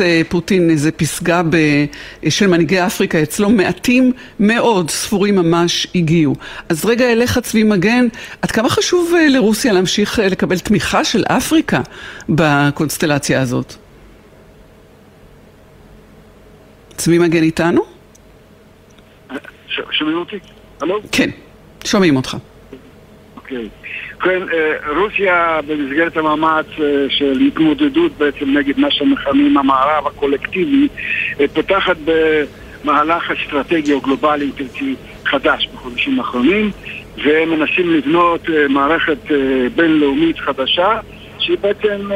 כינס פוטין איזה פסגה של מנהיגי אפריקה אצלו, מעטים מאוד, ספורים ממש, הגיעו. אז רגע אליך צבי מגן, עד כמה חשוב לרוסיה להמשיך לקבל תמיכה של אפריקה בקונסטלציה הזאת? צבי מגן איתנו? שומעים אותי? הלו? כן, שומעים אותך. אוקיי. כן, רוסיה במסגרת המאמץ של התמודדות בעצם נגד מה שמכנים המערב הקולקטיבי פותחת במהלך אסטרטגי או גלובלי, אם תרצי, חדש בחודשים האחרונים ומנסים לבנות מערכת בינלאומית חדשה שהיא בעצם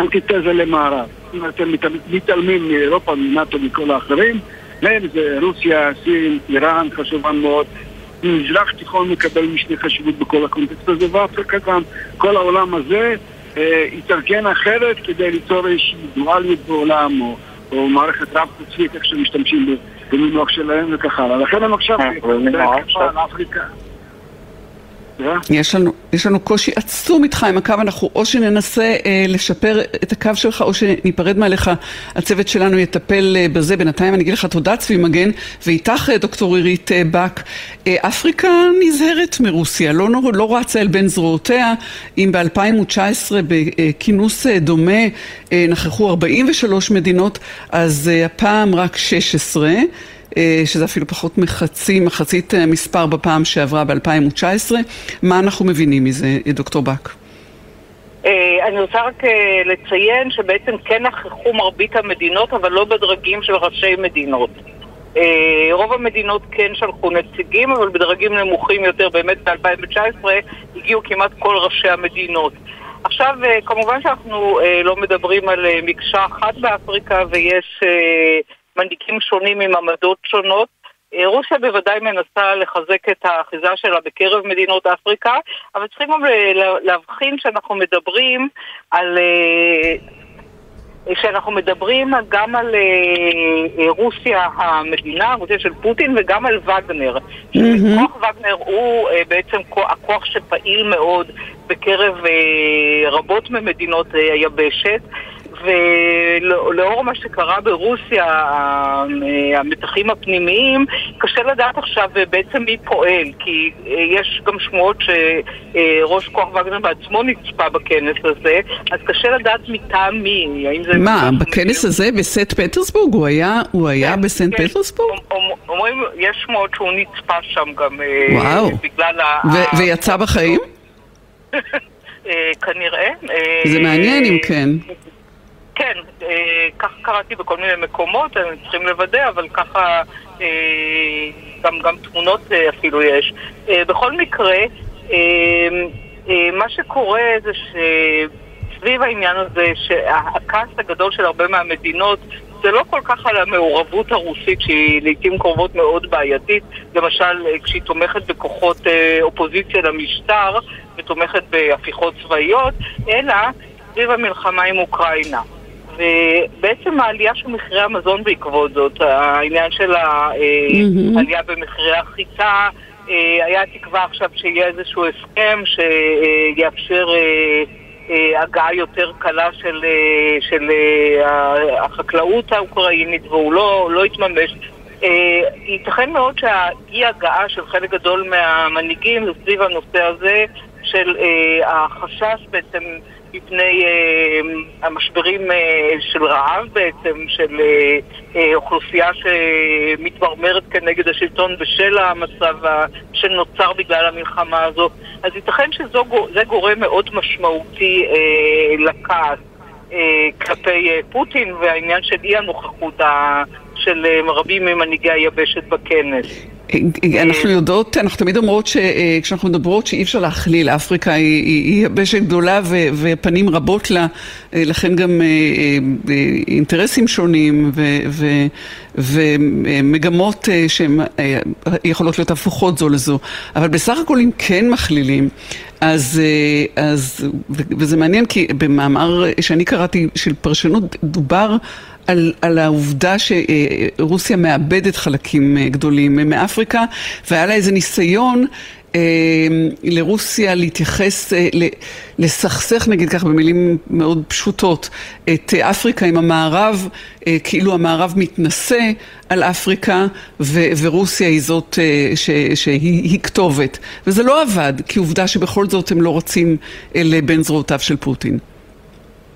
אנטיתזה למערב. אם אתם מתעלמים מאירופה, מנאטו, מכל האחרים, מהם זה רוסיה, סין, איראן, חשובה מאוד. מזרח תיכון מקבל משנה חשיבות בכל הקונטקסט הזה, ואפריקה גם, כל העולם הזה אה, התארגן אחרת כדי ליצור איזושהי דואליות בעולם, או, או מערכת רב-קוצית, איך שמשתמשים במינוח שלהם וכך הלאה. לכן הם עכשיו, על אפריקה. יש לנו, יש לנו קושי עצום איתך עם הקו, אנחנו או שננסה אה, לשפר את הקו שלך או שניפרד מעליך, הצוות שלנו יטפל אה, בזה. בינתיים אני אגיד לך תודה צבי מגן, ואיתך אה, דוקטור עירית אה, בק. אה, אפריקה נזהרת מרוסיה, לא, לא, לא רצה אל בין זרועותיה, אם ב-2019 בכינוס אה, דומה אה, נכחו 43 מדינות, אז אה, הפעם רק 16. שזה אפילו פחות מחצי, מחצית מספר בפעם שעברה ב-2019. מה אנחנו מבינים מזה, דוקטור בק? אני רוצה רק לציין שבעצם כן נכחו מרבית המדינות, אבל לא בדרגים של ראשי מדינות. רוב המדינות כן שלחו נציגים, אבל בדרגים נמוכים יותר, באמת ב-2019 הגיעו כמעט כל ראשי המדינות. עכשיו, כמובן שאנחנו לא מדברים על מקשה אחת באפריקה ויש מנהיגים שונים עם עמדות שונות. רוסיה בוודאי מנסה לחזק את האחיזה שלה בקרב מדינות אפריקה, אבל צריכים גם להבחין שאנחנו מדברים על... שאנחנו מדברים גם על רוסיה המדינה, רוסיה של פוטין, וגם על וגנר. Mm-hmm. כוח וגנר הוא בעצם הכוח שפעיל מאוד בקרב רבות ממדינות היבשת. ולאור מה שקרה ברוסיה, המתחים הפנימיים, קשה לדעת עכשיו בעצם מי פועל, כי יש גם שמועות שראש כוח וגנר בעצמו נצפה בכנס הזה, אז קשה לדעת מטעם מי. מה, בכנס הזה בסנט פטרסבורג? הוא היה, הוא היה כן, בסנט כן. פטרסבורג? אומרים, יש שמועות שהוא נצפה שם גם. בגלל ה... ויצא בחיים? כנראה. זה מעניין אם כן. כן, אה, כך קראתי בכל מיני מקומות, הם צריכים לוודא, אבל ככה אה, גם, גם תמונות אה, אפילו יש. אה, בכל מקרה, אה, אה, מה שקורה זה שסביב העניין הזה, שהכעס הגדול של הרבה מהמדינות זה לא כל כך על המעורבות הרוסית שהיא לעיתים קרובות מאוד בעייתית, למשל אה, כשהיא תומכת בכוחות אה, אופוזיציה למשטר ותומכת בהפיכות צבאיות, אלא סביב המלחמה עם אוקראינה. ובעצם העלייה של מחירי המזון בעקבות זאת, העניין של העלייה במחירי החיטה, היה תקווה עכשיו שיהיה איזשהו הסכם שיאפשר הגעה יותר קלה של, של החקלאות האוקראינית והוא לא, לא התממש. ייתכן מאוד שהאי הגעה של חלק גדול מהמנהיגים סביב הנושא הזה של החשש בעצם מפני אה, המשברים אה, של רעב בעצם, של אה, אה, אוכלוסייה שמתמרמרת כנגד השלטון בשל המצב שנוצר בגלל המלחמה הזו. אז ייתכן שזה גורם מאוד משמעותי אה, לכעס אה, כלפי אה, פוטין והעניין של אי הנוכחות של אה, רבים ממנהיגי היבשת בכנס. אנחנו יודעות, אנחנו תמיד אומרות שכשאנחנו מדברות שאי אפשר להכליל, אפריקה היא, היא יבשת גדולה ו, ופנים רבות לה, לכן גם אינטרסים שונים ו, ו, ומגמות שהן יכולות להיות הפוכות זו לזו, אבל בסך הכל אם כן מכלילים, אז, אז, וזה מעניין כי במאמר שאני קראתי של פרשנות דובר על, על העובדה שרוסיה מאבדת חלקים גדולים מאפריקה והיה לה איזה ניסיון לרוסיה להתייחס, לסכסך נגיד ככה במילים מאוד פשוטות את אפריקה עם המערב, כאילו המערב מתנשא על אפריקה ורוסיה היא זאת שהיא כתובת. וזה לא עבד, כי עובדה שבכל זאת הם לא רצים לבין זרועותיו של פוטין.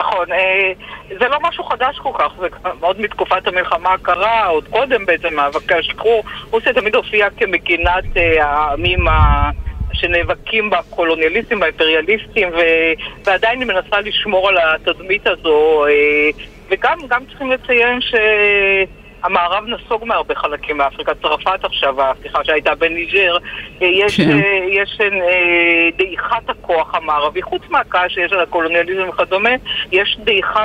נכון, אה, זה לא משהו חדש כל כך, זה מאוד מתקופת המלחמה הקרה, עוד קודם בעצם מאבקי השחרור. רוסיה תמיד הופיעה כמגינת אה, העמים שנאבקים בקולוניאליסטים, באימפריאליסטים, ו... ועדיין היא מנסה לשמור על התדמית הזו, אה, וגם צריכים לציין ש... המערב נסוג מהרבה חלקים מאפריקה, צרפת עכשיו, ההפיכה שהייתה בניג'ר, אה, יש, כן. אה, יש אה, דעיכת הכוח המערבי, חוץ מהקש שיש על הקולוניאליזם וכדומה, יש דעיכה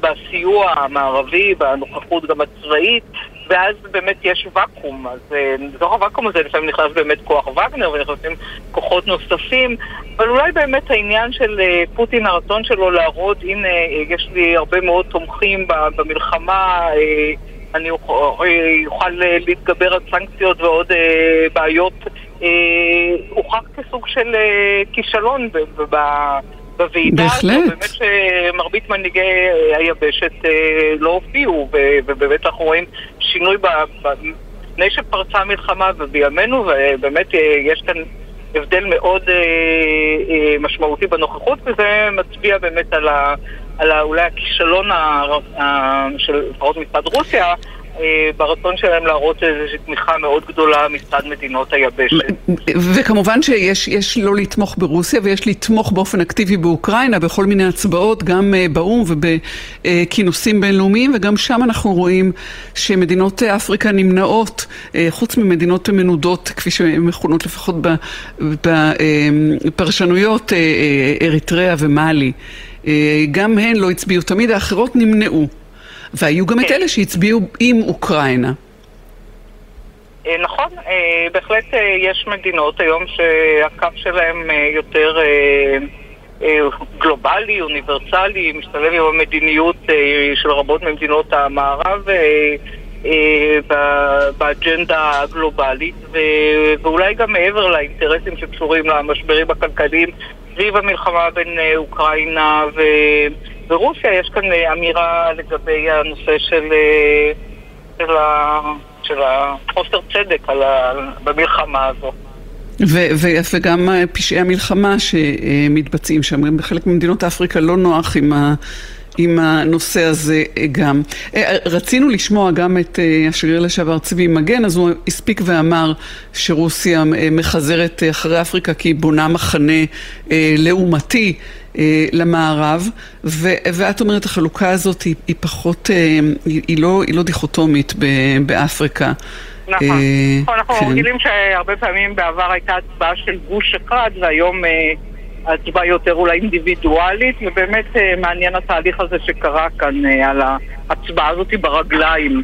בסיוע המערבי, בנוכחות גם הצבאית, ואז באמת יש ואקום, אז בתוך הוואקום הזה לפעמים נכנס באמת כוח וגנר ונכנסים כוחות נוספים, אבל אולי באמת העניין של פוטין, הרצון שלו להראות, הנה, יש לי הרבה מאוד תומכים במלחמה, אני אוכל להתגבר על סנקציות ועוד אה, בעיות, אה, הוכח כסוג של אה, כישלון בוועידה. בהחלט. באמת שמרבית מנהיגי היבשת לא הופיעו, ובאמת אנחנו רואים שינוי לפני שפרצה המלחמה ובימינו, ובאמת יש כאן הבדל מאוד משמעותי בנוכחות, וזה מצביע באמת על ה... על אולי הכישלון של לפחות מצד רוסיה אה, ברצון שלהם להראות איזושהי תמיכה מאוד גדולה מצד מדינות היבשת. וכמובן שיש לא לתמוך ברוסיה ויש לתמוך באופן אקטיבי באוקראינה בכל מיני הצבעות, גם אה, באו"ם ובכינוסים בינלאומיים, וגם שם אנחנו רואים שמדינות אפריקה נמנעות, אה, חוץ ממדינות מנודות, כפי שהן מכונות לפחות בפרשנויות, אריתריאה ומאלי. גם הן לא הצביעו, תמיד האחרות נמנעו. והיו גם את כן. אלה שהצביעו עם אוקראינה. אה, נכון, אה, בהחלט אה, יש מדינות היום שהקו שלהם יותר גלובלי, אוניברסלי, משתלב עם המדיניות של רבות ממדינות המערב באג'נדה הגלובלית, ואולי גם מעבר לאינטרסים שקשורים למשברים הכלכליים סביב המלחמה בין אוקראינה ו... ברוסיה יש כאן אה, אמירה לגבי הנושא של, אה, של, ה, של החוסר צדק על ה, במלחמה הזו. ו- ו- וגם אה, פשעי המלחמה שמתבצעים שם, בחלק ממדינות אפריקה לא נוח עם, ה- עם הנושא הזה גם. רצינו לשמוע גם את השגריר לשעבר צבי מגן, אז הוא הספיק ואמר שרוסיה מחזרת אחרי אפריקה כי היא בונה מחנה לעומתי. אה, למערב, ו, ואת אומרת החלוקה הזאת היא, היא פחות, אה, היא, היא, לא, היא לא דיכוטומית ב, באפריקה. נכון, אה, נכון, אנחנו כן. רגילים שהרבה פעמים בעבר הייתה הצבעה של גוש אחד והיום הצבעה יותר אולי אינדיבידואלית ובאמת מעניין התהליך הזה שקרה כאן על ההצבעה הזאת ברגליים.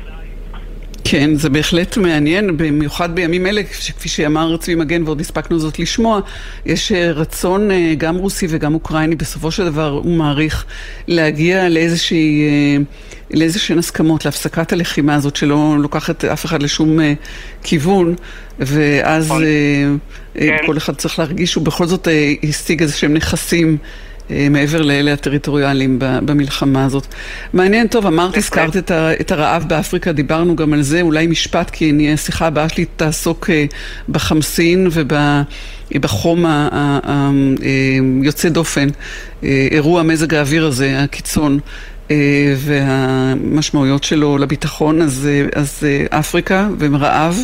כן, זה בהחלט מעניין, במיוחד בימים אלה, כפי שאמר צבי מגן ועוד הספקנו זאת לשמוע, יש אה, רצון אה, גם רוסי וגם אוקראיני, בסופו של דבר הוא מעריך להגיע לאיזושהי, אה, לאיזשהן הסכמות, להפסקת הלחימה הזאת שלא לוקחת אף אחד לשום כיוון, ואז נכון. כן. כל אחד צריך להרגיש שהוא בכל זאת השיג איזה שהם נכסים. אה, מעבר לאלה הטריטוריאליים במלחמה הזאת. מעניין, טוב, אמרת, הזכרת את, את הרעב באפריקה, דיברנו גם על זה, אולי משפט, כי אני, השיחה הבאה שלי תעסוק אה, בחמסין ובחום היוצא דופן, אה, אירוע מזג האוויר הזה, הקיצון. והמשמעויות שלו לביטחון, אז, אז אפריקה ורעב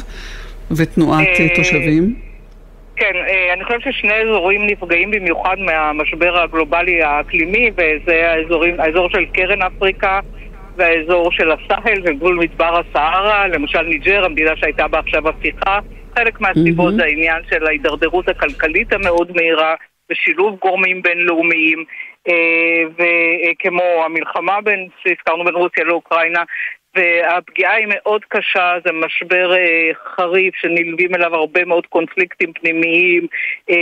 ותנועת תושבים. כן, אה, אני חושבת ששני אזורים נפגעים במיוחד מהמשבר הגלובלי האקלימי, וזה האזורים, האזור של קרן אפריקה והאזור של הסאהל וגבול מדבר הסהרה, למשל ניג'ר, המדינה שהייתה בה עכשיו הפיכה. חלק מהסיבות mm-hmm. זה העניין של ההידרדרות הכלכלית המאוד מהירה ושילוב גורמים בינלאומיים. אה, וכמו המלחמה בין, שהזכרנו בין רוסיה לאוקראינה, והפגיעה היא מאוד קשה, זה משבר אה, חריף שנלווים אליו הרבה מאוד קונפליקטים פנימיים, אה,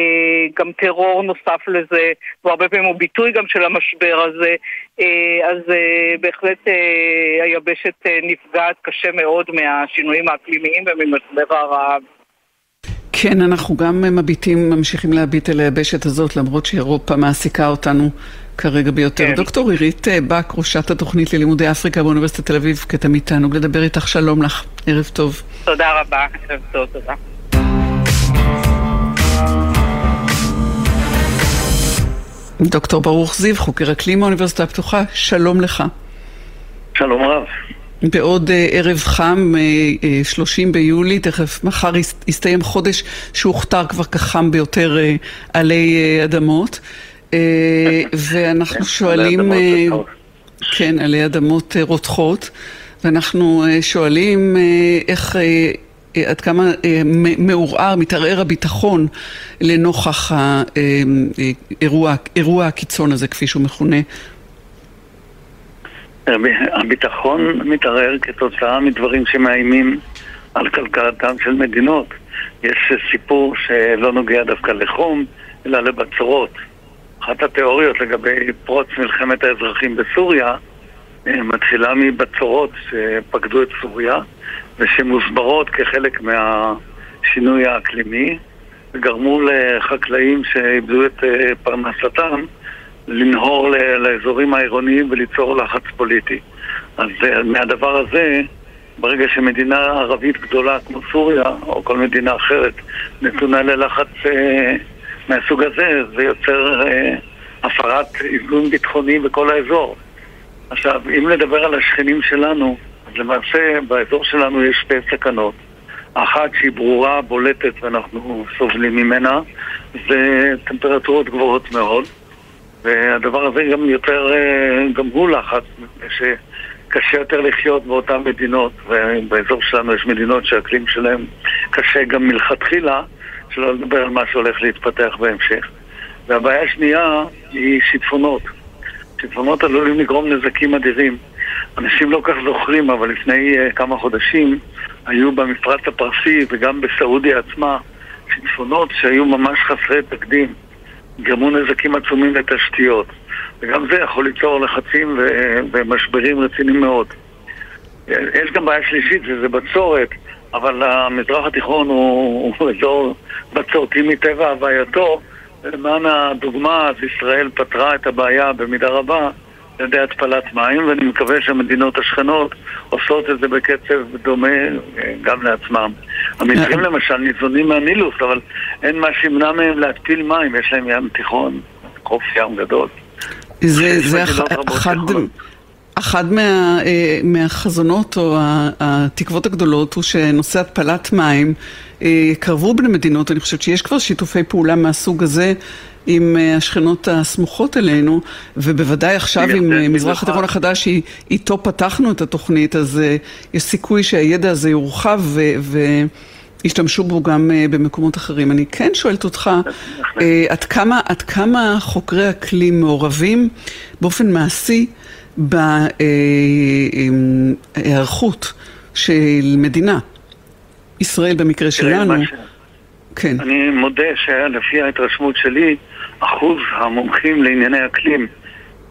גם טרור נוסף לזה, והרבה פעמים הוא ביטוי גם של המשבר הזה, אה, אז אה, בהחלט אה, היבשת אה, נפגעת קשה מאוד מהשינויים האקלימיים וממשבר הרעב. כן, אנחנו גם מביטים, ממשיכים להביט אל היבשת הזאת, למרות שאירופה מעסיקה אותנו כרגע ביותר. כן. דוקטור עירית אה, בק, ראשת התוכנית ללימודי אפריקה באוניברסיטת תל אביב, כתמיד תענוג לדבר איתך, שלום לך, ערב טוב. תודה רבה, ערב טוב, תודה. דוקטור ברוך זיו, חוקר אקלים מהאוניברסיטה הפתוחה, שלום לך. שלום רב. בעוד uh, ערב חם, uh, uh, 30 ביולי, תכף מחר יסתיים חודש שהוכתר כבר כחם ביותר uh, עלי uh, אדמות. Uh, ואנחנו כן, שואלים, uh, כן, עלי אדמות uh, רותחות, ואנחנו שואלים איך... עד כמה אה, מעורער, מתערער הביטחון לנוכח האירוע, אירוע הקיצון הזה, כפי שהוא מכונה הביטחון מתערער כתוצאה מדברים שמאיימים על כלכלתם של מדינות. יש סיפור שלא נוגע דווקא לחום, אלא לבצורות. אחת התיאוריות לגבי פרוץ מלחמת האזרחים בסוריה אה, מתחילה מבצורות שפקדו את סוריה ושמוסברות כחלק מהשינוי האקלימי וגרמו לחקלאים שאיבדו את אה, פרנסתם לנהור לאזורים העירוניים וליצור לחץ פוליטי. אז אה, מהדבר הזה, ברגע שמדינה ערבית גדולה כמו סוריה, או כל מדינה אחרת, נתונה ללחץ מהסוג הזה, זה יוצר אה, הפרת איזון ביטחוני בכל האזור. עכשיו, אם נדבר על השכנים שלנו, אז למעשה באזור שלנו יש שתי סכנות. אחת שהיא ברורה, בולטת ואנחנו סובלים ממנה, זה טמפרטורות גבוהות מאוד. והדבר הזה גם יותר, אה, גם הוא לחץ, שקשה יותר לחיות באותן מדינות, ובאזור שלנו יש מדינות שהאקלים שלהם קשה גם מלכתחילה, שלא לדבר על מה שהולך להתפתח בהמשך. והבעיה השנייה היא שיטפונות. שיטפונות עלולים לגרום נזקים אדירים. אנשים לא כך זוכרים, אבל לפני uh, כמה חודשים היו במפרץ הפרסי וגם בסעודיה עצמה שיטפונות שהיו ממש חסרי תקדים. גרמו נזקים עצומים לתשתיות. וגם זה יכול ליצור לחצים ומשברים רציניים מאוד. יש גם בעיה שלישית, וזה בצורת, אבל המזרח התיכון הוא, הוא אזור בצורתי מטבע הווייתו, ולמען הדוגמה, אז ישראל פתרה את הבעיה במידה רבה על ידי התפלת מים, ואני מקווה שהמדינות השכנות עושות את זה בקצב דומה אה, גם לעצמם. המצרים למשל ניזונים מהנילוס, אבל אין מה שימנע מהם להתפיל מים, יש להם ים תיכון, חוף ים גדול. זה, זה אח, אחד, אחד מה, אה, מהחזונות או התקוות הגדולות הוא שנושא התפלת מים יקרבו אה, בין המדינות. אני חושבת שיש כבר שיתופי פעולה מהסוג הזה עם אה, השכנות הסמוכות אלינו, ובוודאי עכשיו עם מזרח התיכון החדש, איתו פתחנו את התוכנית, אז יש סיכוי שהידע הזה יורחב וישתמשו בו גם במקומות אחרים. אני כן שואלת אותך, עד כמה, עד כמה חוקרי אקלים מעורבים באופן מעשי בהיערכות של מדינה, ישראל במקרה שלנו. כן. אני מודה שלפי ההתרשמות שלי, אחוז המומחים לענייני אקלים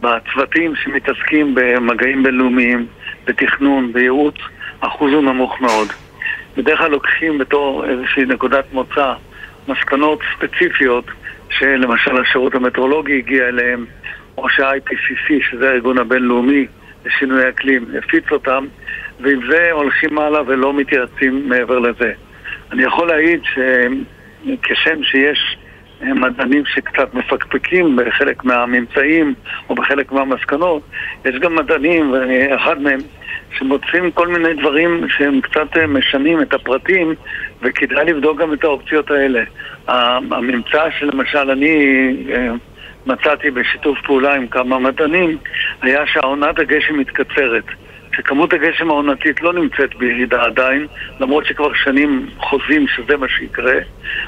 בצוותים שמתעסקים במגעים בינלאומיים, בתכנון, בייעוץ, אחוז הוא נמוך מאוד. בדרך כלל לוקחים בתור איזושהי נקודת מוצא מסקנות ספציפיות שלמשל השירות המטרולוגי הגיע אליהם, או שה-IPCC, שזה הארגון הבינלאומי לשינוי אקלים, יפיץ אותם, ועם זה הולכים הלאה ולא מתייעצים מעבר לזה. אני יכול להעיד שכשם שיש מדענים שקצת מפקפקים בחלק מהממצאים או בחלק מהמסקנות, יש גם מדענים, ואני אחד מהם, שמוצאים כל מיני דברים שהם קצת משנים את הפרטים וכדאי לבדוק גם את האופציות האלה. הממצא שלמשל אני אה, מצאתי בשיתוף פעולה עם כמה מדענים היה שהעונת הגשם מתקצרת. שכמות הגשם העונתית לא נמצאת בירידה עדיין, למרות שכבר שנים חוזים שזה מה שיקרה,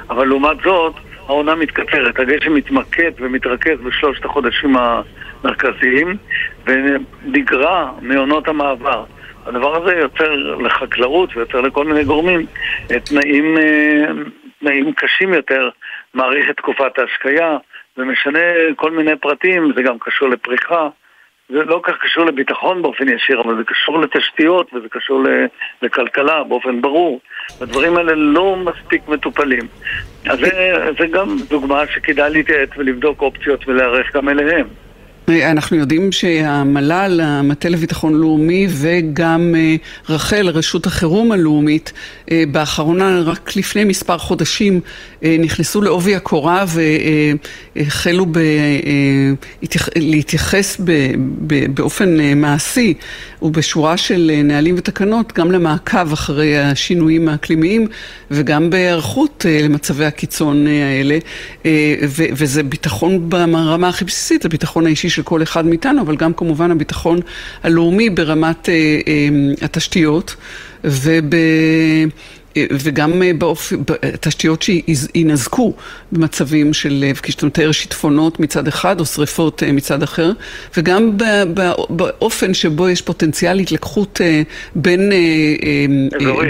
אבל לעומת זאת, העונה מתקצרת. הגשם מתמקד ומתרכז בשלושת החודשים המרכזיים ונגרע מעונות המעבר. הדבר הזה יוצר לחקלאות ויוצר לכל מיני גורמים תנאים, אה, תנאים קשים יותר, מאריך את תקופת ההשקיה, ומשנה כל מיני פרטים, זה גם קשור לפריחה, זה לא כך קשור לביטחון באופן ישיר, אבל זה קשור לתשתיות וזה קשור לכלכלה באופן ברור. הדברים האלה לא מספיק מטופלים. אז זה, זה גם דוגמה שכדאי להתייעץ ולבדוק אופציות ולהיערך גם אליהם. אנחנו יודעים שהמל"ל, המטה לביטחון לאומי וגם אה, רח"ל, רשות החירום הלאומית, אה, באחרונה, רק לפני מספר חודשים, אה, נכנסו לעובי הקורה והחלו ב... להתייחס באופן מעשי ובשורה של נהלים ותקנות גם למעקב אחרי השינויים האקלימיים וגם בהיערכות למצבי הקיצון האלה. וזה ביטחון ברמה הכי בסיסית, הביטחון האישי של כל אחד מאיתנו, אבל גם כמובן הביטחון הלאומי ברמת אה, אה, התשתיות וב... אה, וגם בתשתיות שיינזקו במצבים של, כשאתה מתאר שיטפונות מצד אחד או שריפות מצד אחר, וגם באופן שבו יש פוטנציאל התלקחות בין,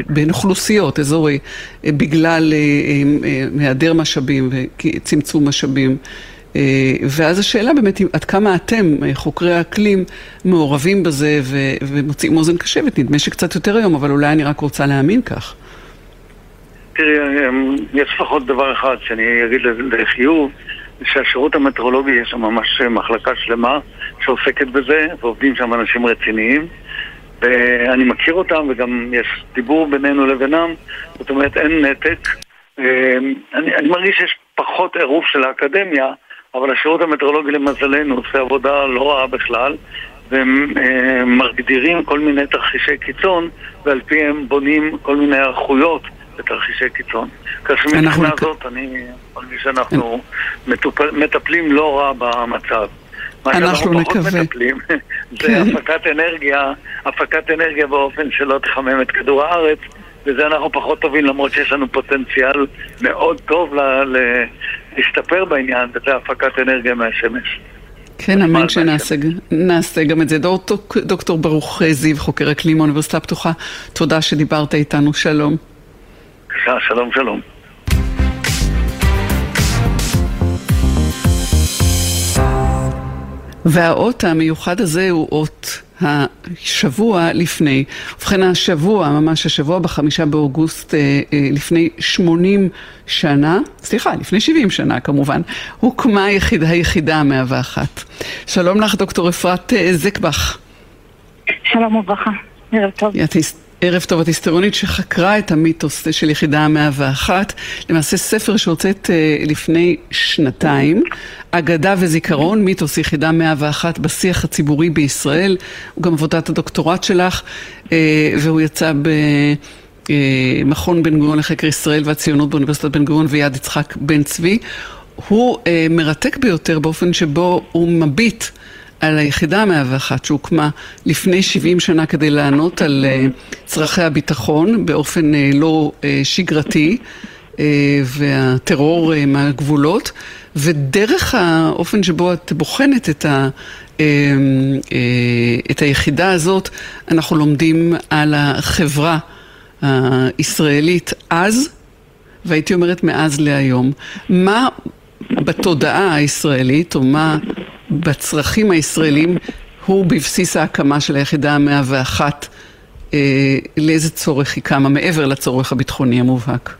בין אוכלוסיות, אזורי, בגלל היעדר משאבים וצמצום משאבים. אה, ואז השאלה באמת, עד כמה אתם, אה, חוקרי האקלים, מעורבים בזה ומוצאים אוזן קשבת, נדמה שקצת יותר היום, אבל אולי אני רק רוצה להאמין כך. תראי, אה, יש לפחות דבר אחד שאני אגיד לחיוב, שהשירות המטרולוגי, יש שם ממש מחלקה שלמה שעוסקת בזה, ועובדים שם אנשים רציניים. ואני מכיר אותם, וגם יש דיבור בינינו לבינם, זאת אומרת אין נתק. אני, אני מרגיש שיש פחות עירוב של האקדמיה, אבל השירות המטרולוגי למזלנו עושה עבודה לא רעה בכלל והם אה, מגדירים כל מיני תרחישי קיצון ועל פיהם בונים כל מיני היערכויות לתרחישי קיצון. כך שמבחינה זאת אני מרגיש שאנחנו מטופל, מטפלים לא רע במצב. מה שאנחנו פחות נקווה. מטפלים זה כן. הפקת אנרגיה, הפקת אנרגיה באופן שלא תחמם את כדור הארץ וזה אנחנו פחות טובים למרות שיש לנו פוטנציאל מאוד טוב ל- ל- להשתפר בעניין, וזה הפקת אנרגיה מהשמש. כן, אמן שנעשה גם את זה. דוקטור ברוך זיו, חוקר אקלים מאוניברסיטה הפתוחה, תודה שדיברת איתנו, שלום. שלום שלום. והאות המיוחד הזה הוא אות השבוע לפני. ובכן השבוע, ממש השבוע בחמישה באוגוסט אה, אה, לפני 80 שנה, סליחה, לפני 70 שנה כמובן, הוקמה היחידה, היחידה המאה ואחת. שלום לך דוקטור אפרת אה, זקבך. שלום וברכה, ערב טוב. ערב טוב, את היסטוריונית שחקרה את המיתוס של יחידה המאה ואחת, למעשה ספר שהוצאת אה, לפני שנתיים, אגדה וזיכרון, מיתוס יחידה מאה ואחת בשיח הציבורי בישראל, הוא גם עבודת הדוקטורט שלך, אה, והוא יצא במכון אה, בן גוריון לחקר ישראל והציונות באוניברסיטת בן גוריון ויד יצחק בן צבי. הוא מרתק ביותר באופן שבו הוא מביט על היחידה המאה ואחת שהוקמה לפני 70 שנה כדי לענות על uh, צרכי הביטחון באופן uh, לא uh, שגרתי והטרור מהגבולות ודרך האופן שבו את בוחנת את, ה, את היחידה הזאת אנחנו לומדים על החברה הישראלית אז והייתי אומרת מאז להיום. מה בתודעה הישראלית או מה בצרכים הישראלים הוא בבסיס ההקמה של היחידה המאה ואחת. אה, לאיזה צורך היא קמה, מעבר לצורך הביטחוני המובהק?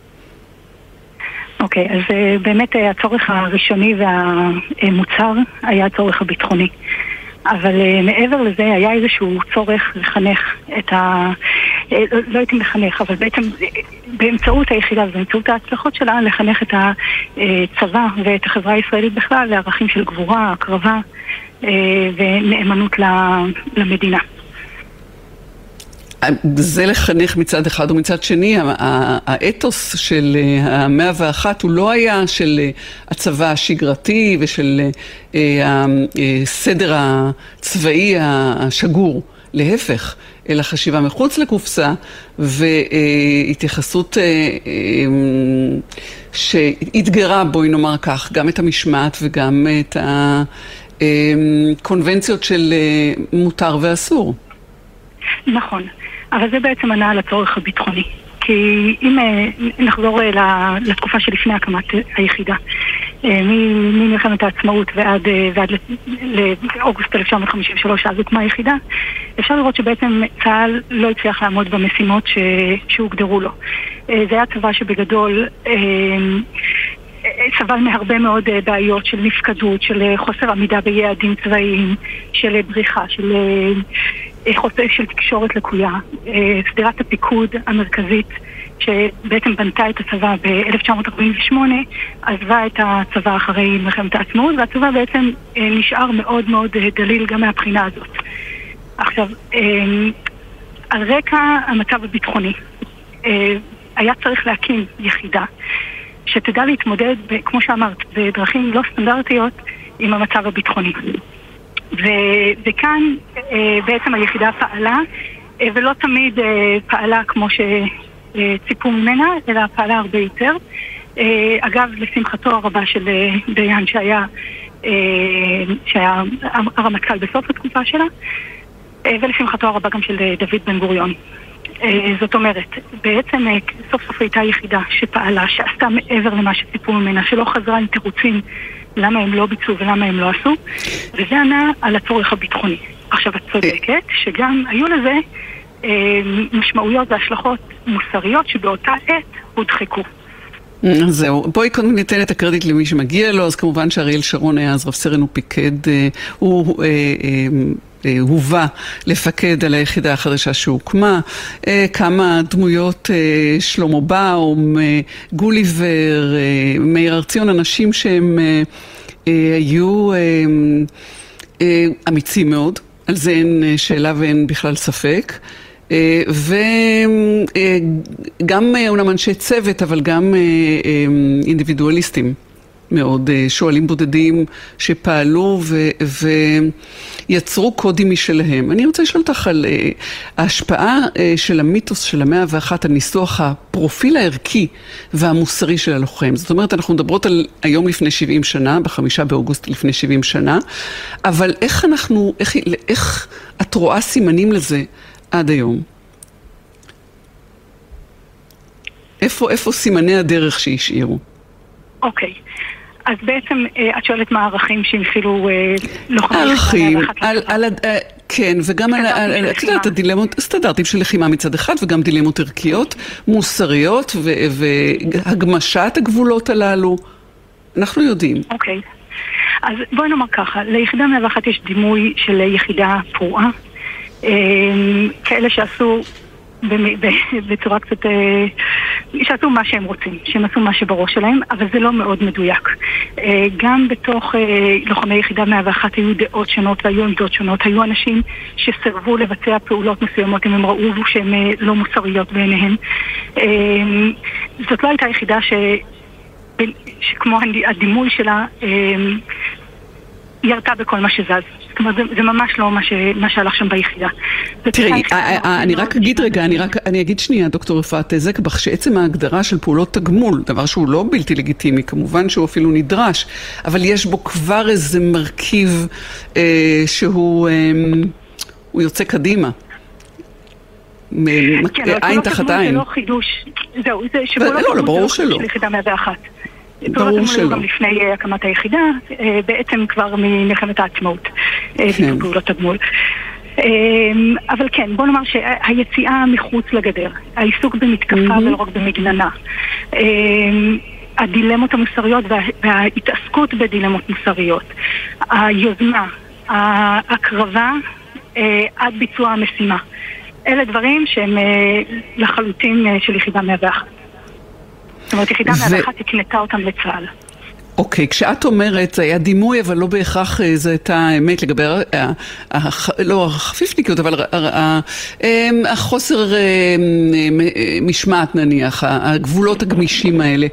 אוקיי, okay, אז uh, באמת uh, הצורך הראשוני והמוצר היה הצורך הביטחוני. אבל uh, מעבר לזה היה איזשהו צורך לחנך את ה... Uh, לא הייתי מחנך, אבל בעצם uh, באמצעות היחידה ובאמצעות ההצלחות שלה לחנך את הצבא ואת החברה הישראלית בכלל לערכים של גבורה, הקרבה uh, ונאמנות למדינה. זה לחנך מצד אחד ומצד שני, האתוס של אה, המאה ואחת הוא לא היה של אה, הצבא השגרתי ושל אה, הסדר הצבאי השגור, להפך, אלא חשיבה מחוץ לקופסה והתייחסות שאתגרה, בואי נאמר כך, גם את המשמעת וגם את הקונבנציות של מותר ואסור. נכון. אבל זה בעצם ענה על הצורך הביטחוני. כי אם אה, נחזור אה, לתקופה שלפני הקמת היחידה, ממלחמת העצמאות ועד, ועד לאוגוסט 1953, אז הוקמה היחידה, אפשר לראות שבעצם צה"ל לא הצליח לעמוד במשימות ש, שהוגדרו לו. זה היה צבא שבגדול סבל מהרבה מאוד אה, בעיות של נפקדות, של אה, חוסר עמידה ביעדים צבאיים, של אה, בריחה, של חוסר של תקשורת לקויה. סדירת הפיקוד המרכזית שבעצם בנתה את הצבא ב-1948, עזבה את הצבא אחרי מלחמת העצמאות, והצבא בעצם נשאר מאוד מאוד דליל גם מהבחינה הזאת. עכשיו, על רקע המצב הביטחוני, היה צריך להקים יחידה שתדע להתמודד, כמו שאמרת, בדרכים לא סטנדרטיות עם המצב הביטחוני. ו, וכאן אה, בעצם היחידה פעלה, אה, ולא תמיד אה, פעלה כמו שציפו ממנה, אלא פעלה הרבה יותר. אגב, לשמחתו הרבה של דיין שהיה, שהיה הרמטכ"ל בסוף התקופה שלה, ולשמחתו הרבה גם של דוד בן גוריון. אה, זאת אומרת, בעצם אה, סוף סוף הייתה יחידה שפעלה, שעשתה מעבר למה שציפו ממנה, שלא חזרה עם תירוצים למה הם לא ביצעו ולמה הם לא עשו, וזה ענה על הצורך הביטחוני. עכשיו, את צודקת שגם היו לזה אה, משמעויות והשלכות מוסריות שבאותה עת הודחקו. זהו, בואי קודם ניתן את הקרדיט למי שמגיע לו, אז כמובן שאריאל שרון היה אז רב סרן ופיקד, הוא אה, הובא לפקד על היחידה החדשה שהוקמה, אה, כמה דמויות, אה, שלמה באום, גוליבר, מאיר ארציון, אנשים שהם היו אמיצים מאוד, על זה אין שאלה ואין בכלל ספק. וגם אומנם אנשי צוות, אבל גם אינדיבידואליסטים. מאוד, אה, שואלים בודדים שפעלו ו, ויצרו קודים משלהם. אני רוצה לשאול אותך על ההשפעה של המיתוס של המאה ואחת על ניסוח הפרופיל הערכי והמוסרי של הלוחם. זאת אומרת, אנחנו מדברות על היום לפני 70 שנה, בחמישה באוגוסט לפני 70 שנה, אבל איך אנחנו, איך, איך את רואה סימנים לזה עד היום? איפה, איפה סימני הדרך שהשאירו? אוקיי. Okay. אז בעצם אה, את שואלת מה הערכים שהנחילו אה, לוחמים. ערכים, אה, כן, וגם על, את יודעת, הדילמות, סטנדרטים של לחימה מצד אחד, וגם דילמות ערכיות, מוסריות, והגמשת הגבולות הללו. אנחנו יודעים. אוקיי. אז בואי נאמר ככה, ליחידה 101 יש דימוי של יחידה פרועה. כאלה שעשו בצורה קצת... אה, שעשו מה שהם רוצים, שהם עשו מה שבראש שלהם, אבל זה לא מאוד מדויק. אה, גם בתוך אה, לוחמי יחידה 101 היו דעות שונות והיו עמדות שונות. היו אנשים שסירבו לבצע פעולות מסוימות אם הם ראו שהן לא מוסריות בעיניהם. זאת לא הייתה יחידה ש... שכמו הדימוי שלה ירתה בכל מה שזז. זאת אומרת, זה, זה ממש לא מה, ש, מה שהלך שם ביחידה. תראי, אה, אה, אה, אני רק אגיד רגע, אני רק, אני אגיד שנייה, דוקטור אפרת זקבך, שעצם ההגדרה של פעולות תגמול, דבר שהוא לא בלתי לגיטימי, כמובן שהוא אפילו נדרש, אבל יש בו כבר איזה מרכיב אה, שהוא אה, הוא יוצא קדימה. כן, עין תחת עין. זה לא חידוש, זהו, זה שפעולות תגמול זה לא חידוש של יחידה 101. ברור שלא. גם לפני אה, הקמת היחידה, אה, בעצם כבר ממלחמת העצמאות, אה, כן. פעולות תגמול. אבל כן, בוא נאמר שהיציאה מחוץ לגדר, העיסוק במתקפה mm-hmm. ולא רק במגננה, הדילמות המוסריות וה, וההתעסקות בדילמות מוסריות, היוזמה, ההקרבה עד ביצוע המשימה, אלה דברים שהם לחלוטין של יחידה 101. זאת אומרת, יחידה 101 הקנתה אותם לצה"ל. אוקיי, okay, כשאת אומרת, זה היה דימוי, אבל לא בהכרח אה, זו הייתה אמת לגבי, לא החפיפניקיות, אבל אמ, החוסר אמ, משמעת נניח, הגבולות הגמישים האלה.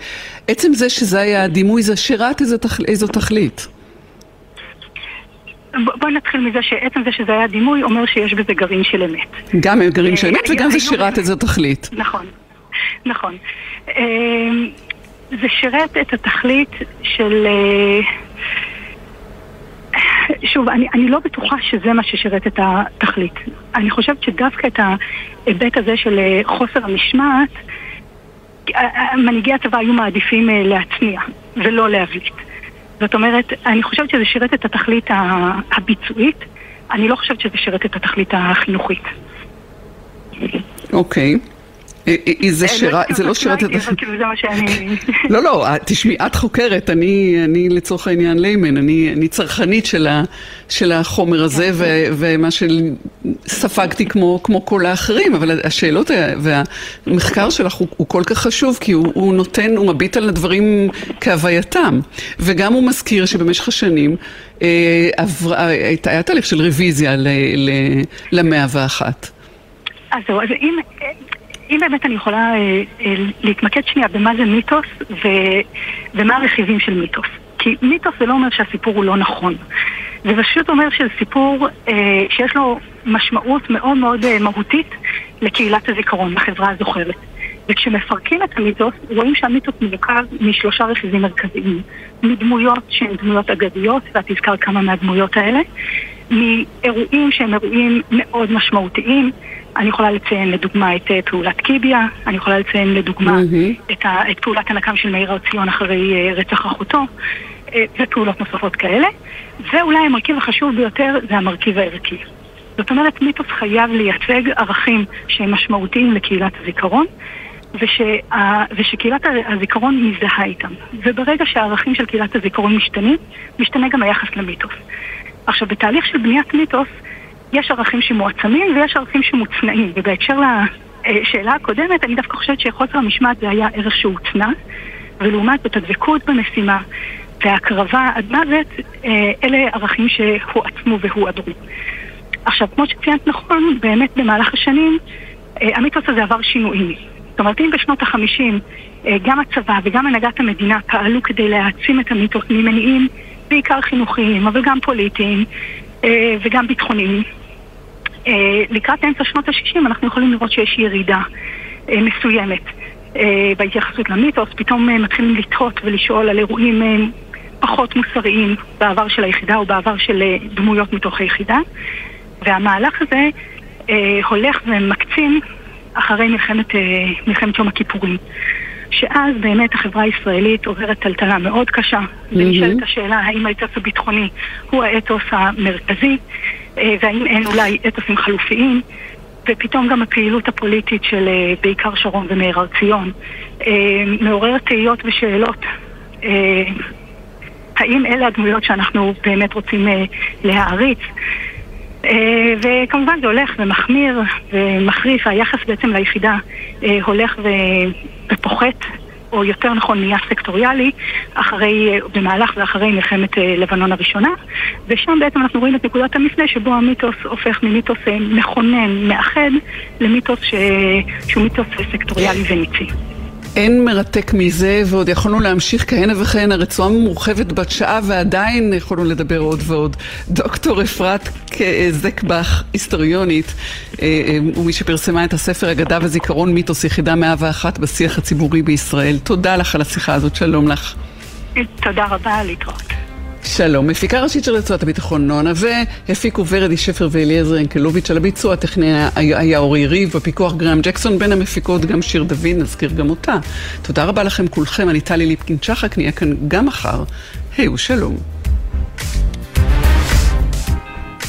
עצם זה שזה היה הדימוי, זה שירת איזו, תכל, איזו תכלית. בואי נתחיל מזה שעצם זה שזה היה דימוי אומר שיש בזה גרעין של אמת. גם גרעין של אמת וגם זה שירת איזו תכלית. נכון, נכון. אמ, זה שירת את התכלית של... אה, שוב, אני, אני לא בטוחה שזה מה ששירת את התכלית. אני חושבת שדווקא את ההיבט הזה של אה, חוסר המשמעת, מנהיגי הצבא היו מעדיפים אה, להצניע ולא להבליט. זאת אומרת, אני חושבת שזה שירת את התכלית הביצועית, אני לא חושבת שזה שירת את התכלית החינוכית. אוקיי. Okay. אה, אה, אה, זה שירה, זה לא שירת את... כאילו זה. לא, לא, תשמעי, את חוקרת, אני לצורך העניין ליימן, אני צרכנית של החומר הזה, כן. ומה שספגתי כמו כל האחרים, אבל השאלות והמחקר שלך הוא כל כך חשוב, כי הוא נותן, הוא מביט על הדברים כהווייתם, וגם הוא מזכיר שבמשך השנים היה תהליך של רוויזיה למאה ואחת. אז זהו, אז אם, אם באמת אני יכולה אה, אה, להתמקד שנייה במה זה מיתוס ו, ומה הרכיבים של מיתוס. כי מיתוס זה לא אומר שהסיפור הוא לא נכון. זה פשוט אומר שזה סיפור אה, שיש לו משמעות מאוד מאוד מהותית לקהילת הזיכרון, לחברה הזוכרת. וכשמפרקים את המיתוס, רואים שהמיתוס מורכב משלושה רכיבים מרכזיים. מדמויות שהן דמויות אגדיות, ואת הזכרת כמה מהדמויות האלה, מאירועים שהם אירועים מאוד משמעותיים, אני יכולה לציין לדוגמה את אה, פעולת קיביה, אני יכולה לציין לדוגמה mm-hmm. את, ה, את פעולת הנקם של מאיר הר ציון אחרי אה, רצח אחותו, אה, ופעולות נוספות כאלה. ואולי המרכיב החשוב ביותר זה המרכיב הערכי. זאת אומרת, מיתוס חייב לייצג ערכים שהם משמעותיים לקהילת הזיכרון, ושה, ושקהילת הזיכרון מזדהה איתם. וברגע שהערכים של קהילת הזיכרון משתנים, משתנה גם היחס למיתוס. עכשיו, בתהליך של בניית מיתוס, יש ערכים שמועצמים ויש ערכים שמוצנעים, ובהקשר לשאלה הקודמת, אני דווקא חושבת שחוסר המשמעת זה היה ערך שהוצנע, ולעומת זאת הדבקות במשימה והקרבה עד מוות, אה, אלה ערכים שהועצמו והועדרו. עכשיו, כמו שציינת נכון, באמת במהלך השנים, אה, המיתוס הזה עבר שינויים. זאת אומרת, אם בשנות החמישים אה, גם הצבא וגם הנהגת המדינה פעלו כדי להעצים את המיתוס ממניעים בעיקר חינוכיים, אבל גם פוליטיים וגם ביטחוניים, אה, לקראת אמצע שנות ה-60 אנחנו יכולים לראות שיש ירידה אה, מסוימת. אה, בהתייחסות למיתוס, פתאום מתחילים לתהות ולשאול על אירועים פחות מוסריים בעבר של היחידה או בעבר של דמויות מתוך היחידה. והמהלך הזה הולך ומקצין אחרי מלחמת, מלחמת יום הכיפורים שאז באמת החברה הישראלית עוברת טלטלה מאוד קשה. ונשאלת השאלה האם האתוס הביטחוני הוא האתוס המרכזי אה, והאם אין אולי אתוסים חלופיים, ופתאום גם הפעילות הפוליטית של אה, בעיקר שרון ומאיר הר ציון אה, מעוררת תהיות ושאלות. האם אלה הדמויות שאנחנו באמת רוצים להעריץ? וכמובן זה הולך ומחמיר ומחריף, היחס בעצם ליחידה הולך ופוחת או יותר נכון נהיה סקטוריאלי, אחרי, במהלך ואחרי מלחמת אה, לבנון הראשונה, ושם בעצם אנחנו רואים את נקודת המפנה שבו המיתוס הופך ממיתוס אה, מכונן, מאחד, למיתוס ש... שהוא מיתוס סקטוריאלי וניצי. אין מרתק מזה, ועוד יכולנו להמשיך כהנה וכהנה, רצועה מורחבת בת שעה, ועדיין יכולנו לדבר עוד ועוד. דוקטור אפרת זקבך, היסטוריונית, אה, אה, ומי שפרסמה את הספר אגדה וזיכרון מיתוס יחידה 101 בשיח הציבורי בישראל. תודה לך על השיחה הזאת, שלום לך. תודה רבה, להתראות. שלום, מפיקה ראשית של רצועת הביטחון נונה, והפיקו ורדי שפר ואליעזר ינקלוביץ' על הביצוע הטכני היה אורי ריב, בפיקוח גרם ג'קסון, בין המפיקות גם שיר דוד, נזכיר גם אותה. תודה רבה לכם כולכם, אני טלי ליפקין צ'חק, נהיה כאן גם מחר. היי ושלום.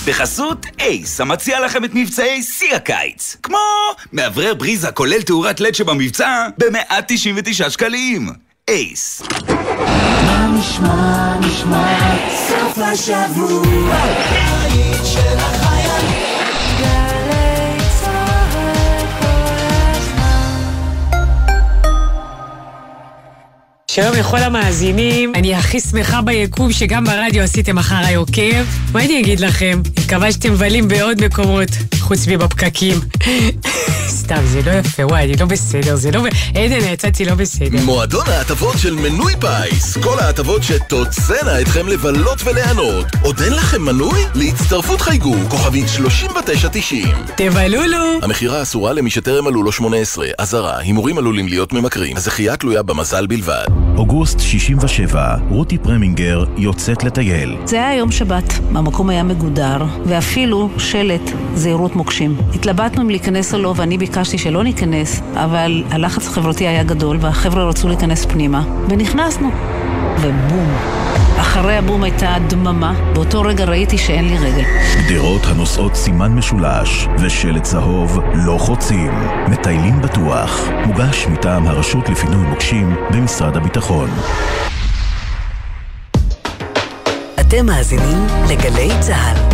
בחסות אייס, המציע לכם את מבצעי שיא הקיץ. כמו מאוורר בריזה כולל תאורת לד שבמבצע ב-199 שקלים. אייס. נשמע, נשמע, סוף השבוע, שלום לכל המאזינים, אני הכי שמחה ביקום שגם ברדיו עשיתם אחריי עוקב. מה אני אגיד לכם? מקווה שאתם מבלים בעוד מקומות, חוץ מבפקקים. סתם, זה לא יפה, וואי, אני לא בסדר, זה לא... עדן, יצאתי לא בסדר. מועדון ההטבות של מנוי פיס. כל ההטבות שתוצאנה אתכם לבלות וליהנות. עוד אין לכם מנוי? להצטרפות חייגו, כוכבית 3990. תבלולו! המכירה אסורה למי שטרם מלאו לו 18. אזהרה, הימורים עלולים להיות ממכרים. הזכייה תלויה במזל בלבד. אוגוסט 67, רותי פרמינגר יוצאת לטייל. זה היה יום שבת, המקום היה מגודר, ואפילו שלט זהירות מוקשים. התלבטנו אם להיכנס או לא, ואני ביקשתי שלא ניכנס, אבל הלחץ החברתי היה גדול, והחבר'ה רצו להיכנס פנימה, ונכנסנו. ובום. אחרי הבום הייתה דממה, באותו רגע ראיתי שאין לי רגל. גדרות הנושאות סימן משולש ושלט צהוב לא חוצים. מטיילים בטוח. מוגש מטעם הרשות לפינוי מוקשים במשרד הביטחון. אתם מאזינים לגלי צה"ל.